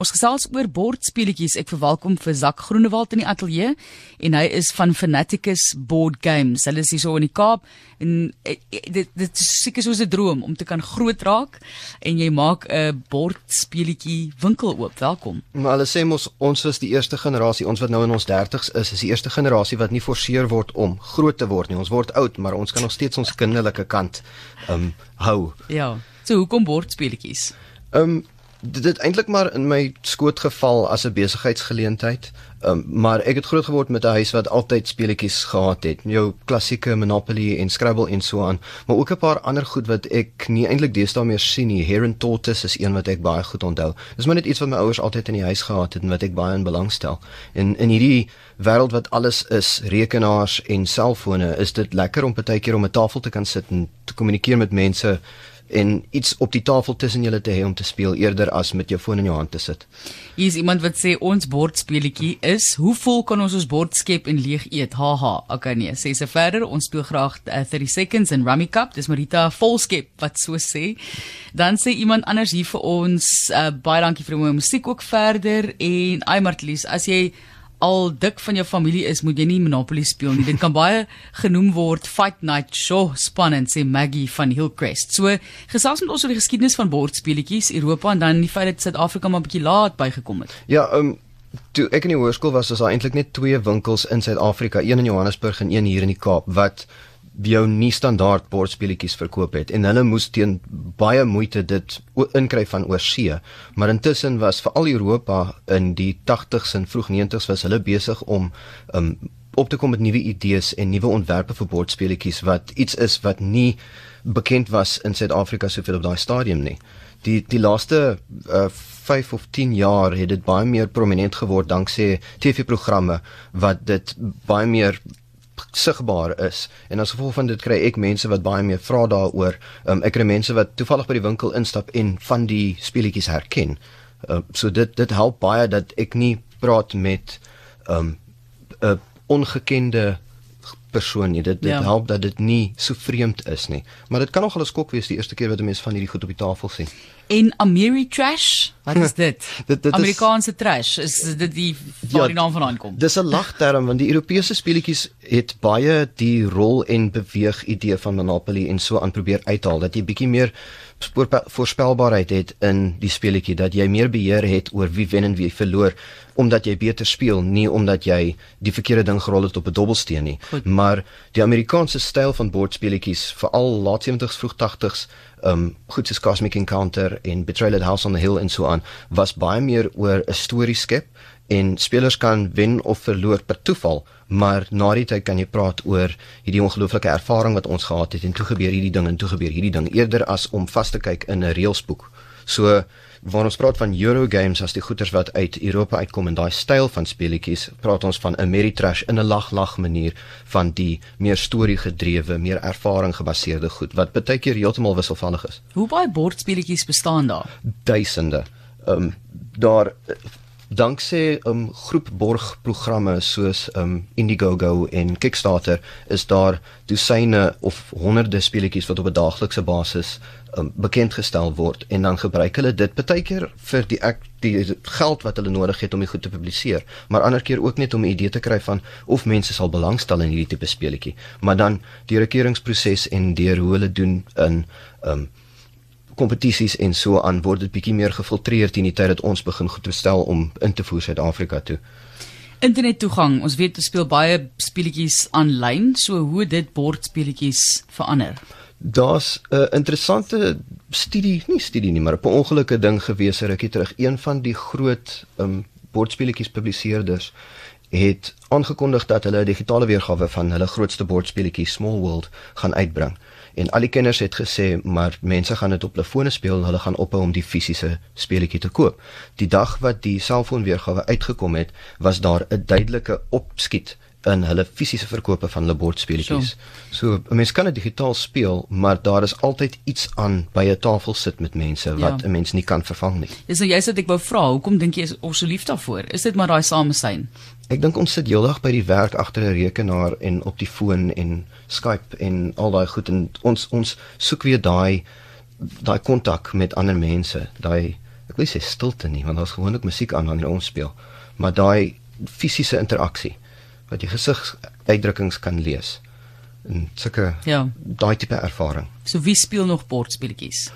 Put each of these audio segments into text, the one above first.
Ons gesels oor bordspeletjies. Ek verwelkom vir Zak Groenewald in die ateljee en hy is van Fanaticus Board Games. Hulle is hier so in die Kaap en eh, eh, dit dit is seker soos 'n droom om te kan groot raak en jy maak 'n bordspeletjie winkel oop. Welkom. Maar hulle sê mos ons is die eerste generasie, ons wat nou in ons 30's is, is die eerste generasie wat nie forceer word om groot te word nie. Ons word oud, maar ons kan nog steeds ons kinderlike kant um hou. Ja. So hoekom bordspeletjies? Um dit het eintlik maar in my skoot geval as 'n besigheidsgeleentheid. Um, maar ek het groot geword met 'n huis wat altyd speletjies gehad het. Jou klassieke Monopoly en Scrabble en so aan, maar ook 'n paar ander goed wat ek nie eintlik deesdae meer sien nie. And Tortoise is een wat ek baie goed onthou. Dis maar net iets wat my ouers altyd in die huis gehad het en wat ek baie in belang stel. En in hierdie wêreld wat alles is, rekenaars en selfone, is dit lekker om baie keer om 'n tafel te kan sit en te kommunikeer met mense en iets op die tafel tussen julle te hê om te speel eerder as met jou foon in jou hand te sit. Hier is iemand wat sê ons bordspeletjie is hoe vol kan ons ons bord skep en leeg eet? Haha. Okay nee, sê se verder, ons speel graag uh, 30 seconds in Rummy Cup. Dis Marita volskep wat so sê. Dan sê iemand anders hier vir ons uh, baie dankie vir die mooi musiek ook verder en ai Martlies, as jy al dik van jou familie is, moet jy nie Monopoly speel nie. Dit kan baie genoem word Fight Night Show spannend sê Maggie van Hillcrest. So gesels met ons oor die geskiedenis van bordspeletjies Europa en dan die feit dat Suid-Afrika maar 'n bietjie laat bygekom het. Ja, ehm um, toe ek in die hoërskool was, was daar eintlik net twee winkels in Suid-Afrika, een in Johannesburg en een hier in die Kaap wat jou nie standaard bordspeletjies verkoop het en hulle moes teen baie moeite dit inkry van oorsee maar intussen was veral Europa in die 80s en vroeg 90s was hulle besig om um, op te kom met nuwe idees en nuwe ontwerpe vir bordspeletjies wat iets is wat nie bekend was in Suid-Afrika soveel op daai stadium nie. Die die laaste uh, 5 of 10 jaar het dit baie meer prominent geword danksy TV-programme wat dit baie meer sigbaar is en as gevolg van dit kry ek mense wat baie meer vra daaroor. Um, ek kry mense wat toevallig by die winkel instap en van die speletjies herken. Uh, so dit dit help baie dat ek nie praat met 'n um, ongekende persoon nie. Dit dit ja. help dat dit nie so vreemd is nie. Maar dit kan nogal 'n skok wees die eerste keer wat 'n mens van hierdie goed op die tafel sien. En Ameri Trash, wat is dit? dit, dit Amerikaanse is, trash, is dit die waar ja, die naam vandaan kom? Dis 'n lagterm want die Europese speletjies het baie die rol en beweeg idee van Monopoly en so aan probeer uithaal dat jy bietjie meer voorspelbaarheid het in die speletjie dat jy meer beheer het oor wie wen en wie verloor omdat jy beter speel nie omdat jy die verkeerde ding gerol het op 'n dobbelsteen nie Goed. maar die Amerikaanse styl van bordspeletjies veral laat 70s vroeg 80s um goed soos Cosmic Encounter en Betrayal at House on the Hill en so aan was baie meer oor 'n storie skep en spelers kan wen of verloor per toeval maar na die tyd kan jy praat oor hierdie ongelooflike ervaring wat ons gehad het en toe gebeur hierdie ding en toe gebeur hierdie ding eerder as om vas te kyk in 'n reelsboek so wanneer ons praat van Euro games as die goeters wat uit Europa uitkom en daai styl van speletjies, praat ons van 'n Ameritrash in 'n lag-lag manier van die meer storie gedrewe, meer ervaring gebaseerde goed wat baie keer heeltemal wisselvallig is. Hoe baie bordspeletjies bestaan daar? Duisende. Ehm um, daar danksy 'n um, groep borgprogramme soos um Indiegogo en Kickstarter is daar dosyne of honderde speletjies wat op 'n daaglikse basis um, bekend gestel word en dan gebruik hulle dit baie keer vir die ek die geld wat hulle nodig het om dit goed te publiseer, maar ander keer ook net om 'n idee te kry van of mense sal belangstel in hierdie tipe speletjie. Maar dan die regeringsproses en deur hoe hulle doen in um kompetisies en so aan word dit bietjie meer gefiltreer teen die tyd dat ons begin goed bestel om in te voer Suid-Afrika toe. Internet toegang. Ons weet ons speel baie speletjies aanlyn, so hoe dit bordspeletjies verander. Daar's 'n uh, interessante studie, nie studie nie, maar 'n ongelukkige ding gewees rukkie terug. Een van die groot um, bordspeletjies publiseerders het aangekondig dat hulle 'n digitale weergawe van hulle grootste bordspelletjie Small World gaan uitbring. En al die kenners het gesê, maar mense gaan dit op hulle fone speel en hulle gaan ophou om die fisiese speletjie te koop. Die dag wat die selfoonweergawe uitgekom het, was daar 'n duidelike opskiet in hulle fisiese verkope van hulle bordspeletjies. So 'n mens kan dit digitaal speel, maar daar is altyd iets aan by 'n tafel sit met mense wat 'n ja. mens nie kan vervang nie. Dis nou jy sê ek wou vra, hoekom dink jy is ons so lief daarvoor? Is dit maar daai samesyn? Ek dink ons sit heeldag by die werk agter 'n rekenaar en op die foon en Skype en al daai goed en ons ons soek weer daai daai kontak met ander mense, daai ek wil sê stilte nie, want daar's gewoonlik musiek aan wanneer ons speel, maar daai fisiese interaksie wat jy gesigsuitdrukkings kan lees. En sulke Ja. daai tipe ervaring. So wie speel nog bordspeletjies?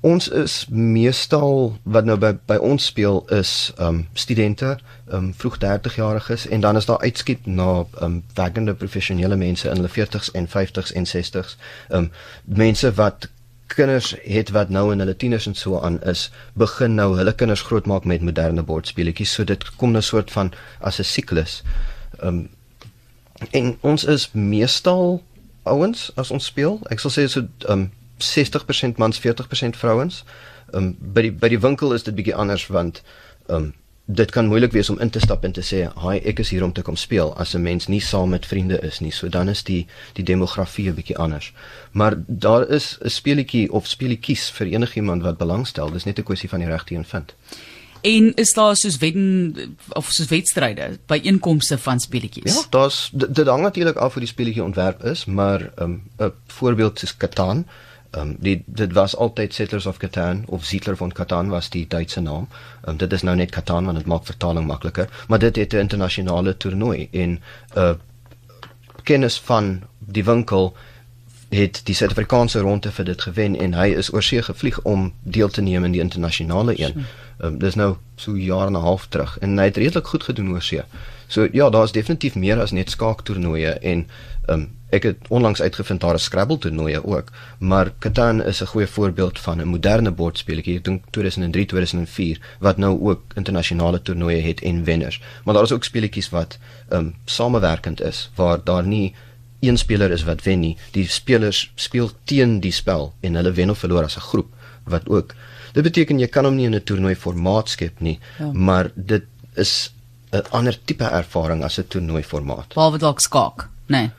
Ons is meestal wat nou by by ons speel is um studente, um vroeg 30 jariges en dan is daar uitskiet na um werkende professionele mense in hulle 40s en 50s en 60s. Um mense wat kinders het wat nou in hulle tieners en so aan is, begin nou hulle kinders grootmaak met moderne bordspeletjies. So dit kom 'n soort van as 'n siklus. Um En ons is meestal ouens as ons speel. Ek sal sê so um 60% mans, 40% vrouens. Um by die by die winkel is dit bietjie anders want um dit kan moeilik wees om in te stap en te sê, "Haai, ek is hier om te kom speel" as 'n mens nie saam met vriende is nie. So dan is die die demografie 'n bietjie anders. Maar daar is 'n speletjie of speletjies vir enigiemand wat belangstel. Dis net 'n kwessie van die regte een vind. En is daar soos wen of soos wedstryde by inkomste van speletjies? Ja, daar's dit, dit hang natuurlik af hoe die speletjie ontwerp is, maar 'n um, voorbeeld soos Catan, um, die dit was altyd Settlers of Catan of Siedler von Catan was die Duitse naam. Um, dit is nou net Catan want dit maak vertaling makliker, maar dit het 'n internasionale toernooi en 'n uh, kennis van die winkel het die Suid-Afrikaanse ronde vir dit gewen en hy is oorsee gevlieg om deel te neem in die internasionale een. Um, dis nou so jaar en 'n half terug en hy het redelik goed gedoen oorsee. So ja, daar's definitief meer as net skaaktoernooie en um, ek het onlangs uitgevind daar is Scrabble toernooie ook, maar Catan is 'n goeie voorbeeld van 'n moderne bordspeletjie. Ek dink 2003, 2004 wat nou ook internasionale toernooie het en wenners. Maar daar is ook speletjies wat um, samewerkend is waar daar nie een speler is wat wen nie. Die spelers speel teen die spel en hulle wen of verloor as 'n groep wat ook dit beteken jy kan hom nie in 'n toernooi formaat skep nie, Ja. maar dit is 'n ander tipe ervaring as 'n toernooi formaat. Behalwe dalk skaak, nê. Nee.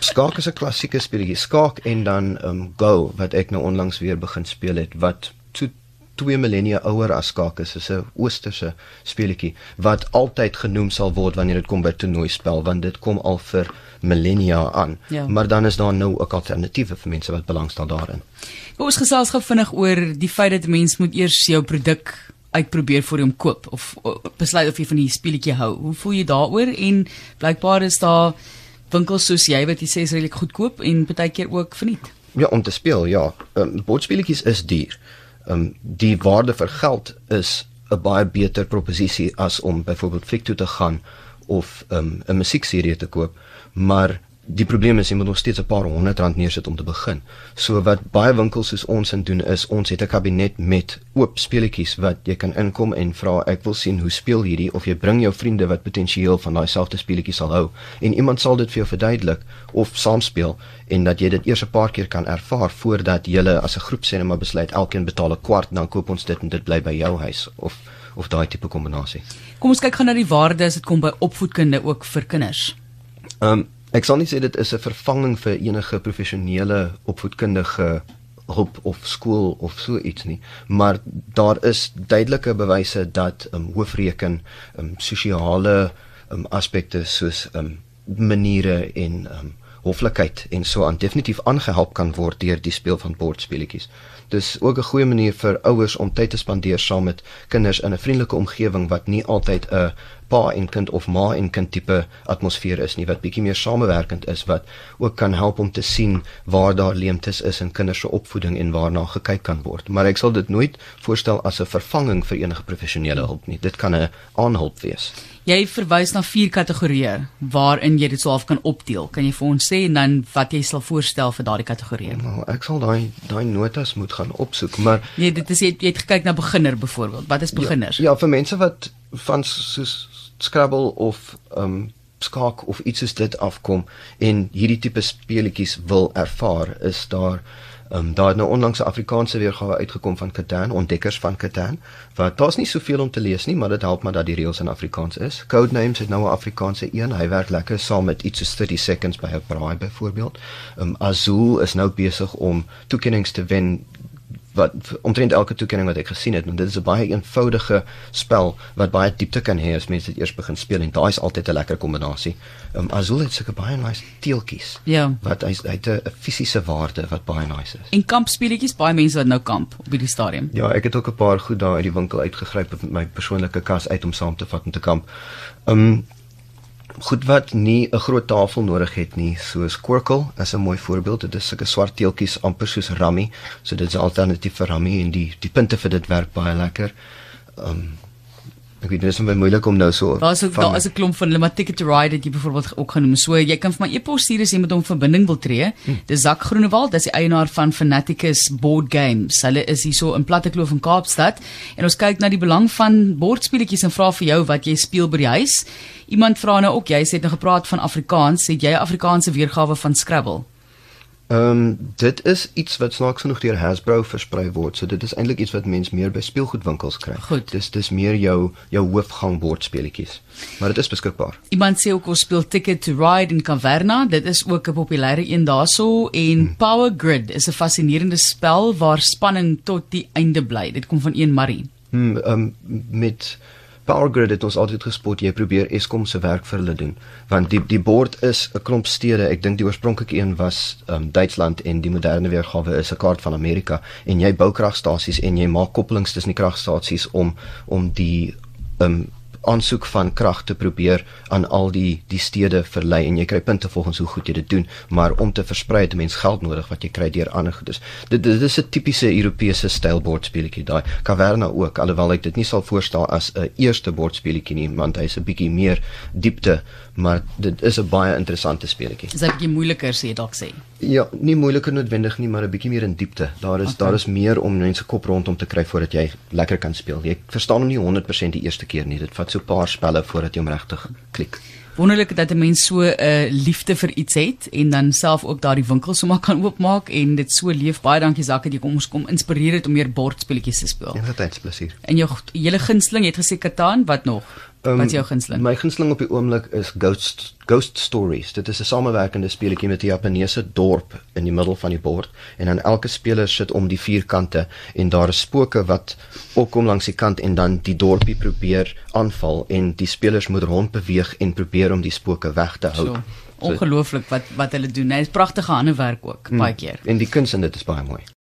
Skaak is 'n klassieke speletjie. Skaak en dan um Go wat ek nou onlangs weer begin speel het wat so twee millennia ouer as skaak is. Is 'n oosterse speletjie wat altyd genoem sal word wanneer dit kom by toernooispel want dit kom al vir millennia aan. Ja. Maar dan is daar nou ook alternatiewe vir mense wat belangstel daarin. Ons gesels gou vinnig oor die feit dat mens moet eers jou produk uitprobeer voor jy hom koop of o, besluit of jy van die speletjie hou. Hoe voel jy daaroor? En blykbaar is daar winkels soos jy wat jy sê is redelik goedkoop en baie keer ook verniet. Ja, om te speel, ja. Um, Bordspeletjies is duur. Um die waarde vir geld is 'n baie beter proposisie as om byvoorbeeld fliek toe te gaan of um 'n musiekserie te koop, maar die probleem is jy moet nog steeds 'n paar honderd rand neersit om te begin. So wat baie winkels soos ons in doen is ons het 'n kabinet met oop speletjies wat jy kan inkom en vra ek wil sien hoe speel hierdie of jy bring jou vriende wat potensieel van daai selfde speletjies sal hou en iemand sal dit vir jou verduidelik of saamspeel en dat jy dit eers 'n paar keer kan ervaar voordat julle as 'n groep sê net maar besluit elkeen betaal 'n kwart dan koop ons dit en dit bly by jou huis of of daai tipe kombinasie. Kom ons kyk gou na die waarde as dit kom by opvoedkunde ook vir kinders. Ehm um, ek sal nie sê dit is 'n vervanging vir enige professionele opvoedkundige hulp of skool of so iets nie, maar daar is duidelike bewyse dat um, hoofreken, um, sosiale um, aspekte soos um, maniere en um, hoflikheid en so aan definitief aangehelp kan word deur die speel van bordspeletjies. Dis ook 'n goeie manier vir ouers om tyd te spandeer saam met kinders in 'n vriendelike omgewing wat nie altyd 'n pa en kind of ma en kind tipe atmosfeer is nie wat bietjie meer samewerkend is wat ook kan help om te sien waar daar leemtes is in kinders se opvoeding en waarna gekyk kan word. Maar ek sal dit nooit voorstel as 'n vervanging vir enige professionele hulp nie. Dit kan 'n aanhulp wees. Jy verwys na vier kategorieë waarin jy dit sou af kan opdeel. Kan jy vir ons sê en dan wat jy sal voorstel vir daardie kategorieë? Nou, ek sal daai daai notas moet gaan opsoek, maar Jy dit is jy, jy het gekyk na beginner byvoorbeeld. Wat is beginners? Ja, ja, vir mense wat van soos Scrabble of um skaak of iets soos dit afkom en hierdie tipe speletjies wil ervaar, is daar um daar het nou onlangs 'n Afrikaanse weergawe uitgekom van Catan, Ontdekkers van Catan, wat daar's nie soveel om te lees nie, maar dit help maar dat die reëls in Afrikaans is. Codenames het nou 'n Afrikaanse een, hy werk lekker saam met iets soos 30 seconds by 'n braai byvoorbeeld. Um Azul is nou besig om toekenninge te wen wat omtrent elke toekenning wat ek gesien het, want dit is 'n baie eenvoudige spel wat baie diepte kan hê as mense dit eers begin speel en daai is altyd 'n lekker kombinasie. Um, Azul het sulke baie nice teeltjies. Ja. Wat hy hy het 'n fisiese waarde wat baie nice is. En kampspeletjies, baie mense wat nou kamp op hierdie stadium. Ja, ek het ook 'n paar goed daar uit die winkel uitgegryp met my persoonlike kas uit om saam te vat om te kamp. Um goed wat nie 'n groot tafel nodig het nie, soos Quirkle is 'n mooi voorbeeld. Dit is sulke swart teeltjies amper soos Rummy, so dit is 'n alternatief vir Rummy en die die punte vir dit werk baie lekker. Um ek weet dit is baie moeilik om nou so Daar is ook daar is 'n klomp van hulle maar Ticket to Ride het jy byvoorbeeld ook genoem. So jy kan vir my e-pos stuur as jy met hom verbinding wil tree. Hm. Dis Zak Groenewald, dis die eienaar van Fanaticus Board Games. Hulle is hierso in Plattekloof in Kaapstad en ons kyk na die belang van bordspeletjies en vra vir jou wat jy speel by die huis. Iemand vra nou ook, jy het nou gepraat van Afrikaans, het jy 'n Afrikaanse weergawe van Scrabble? Ehm um, dit is iets wat snaaks genoeg deur Hasbro versprei word. So dit is eintlik iets wat mens meer by speelgoedwinkels kry. Goed. Dis dis meer jou jou hoofgang bordspeletjies. Maar dit is beskikbaar. Iemand sê ook ons speel Ticket to Ride in Caverna. Dit is ook 'n populêre een daarso en hmm. Power Grid is 'n fascinerende spel waar spanning tot die einde bly. Dit kom van een Marie. Hmm, ehm um, met Power Grid het ons altyd gespot jy probeer Eskom se werk vir hulle doen want die die bord is 'n klomp stede. Ek dink die oorspronklike een was um, Duitsland en die moderne weergawe is 'n kaart van Amerika. En jy bou kragstasies en jy maak koppelings tussen die kragstasies om om die um, aansoek van krag te probeer aan al die die stede verlei en jy kry punte volgens hoe goed jy dit doen maar om te versprei het 'n mens geld nodig wat jy kry deur ander goedes dit dit is 'n tipiese Europese styl bordspeletjie daai. Caverna ook alhoewel ek dit nie sal voorstel as 'n eerste bordspeletjie nie want hy's 'n bietjie meer diepte maar dit is 'n baie interessante speletjie. Is 'n bietjie moeiliker sê dalk sê? Ja nie moeiliker noodwendig nie maar 'n bietjie meer in diepte. Daar is okay. daar is meer om mense kop rondom te kry voordat jy lekker kan speel. Jy verstaan hom nie 100% die eerste keer nie. Dit vat so 'n paar spelle voordat jy hom regtig klik. Wonderlik dat 'n mens so 'n uh, liefde vir iets het en dan self ook daardie winkel sommer kan oopmaak en dit so leef. Baie dankie Zak dat jy kom ons kom inspireer het om meer bordspelletjies te speel. Ja, dit is plesier. En jou hele gunsteling, jy het gesê Catan, wat nog? Um, wat is jou gunsteling? My gunsteling op die oomblik is Ghost Ghost Stories. Dit is 'n samewerkende speletjie met 'n Japaneese dorp in die middel van die bord en dan elke speler sit om die vier kante en daar is spooke wat opkom langs die kant en dan die dorpie probeer aanval en die spelers moet rond beweeg en probeer om die spooke weg te hou. So, Ongelooflik wat wat hulle doen. Dit is pragtige handewerk ook mm, baie keer. En die kuns in dit is baie mooi.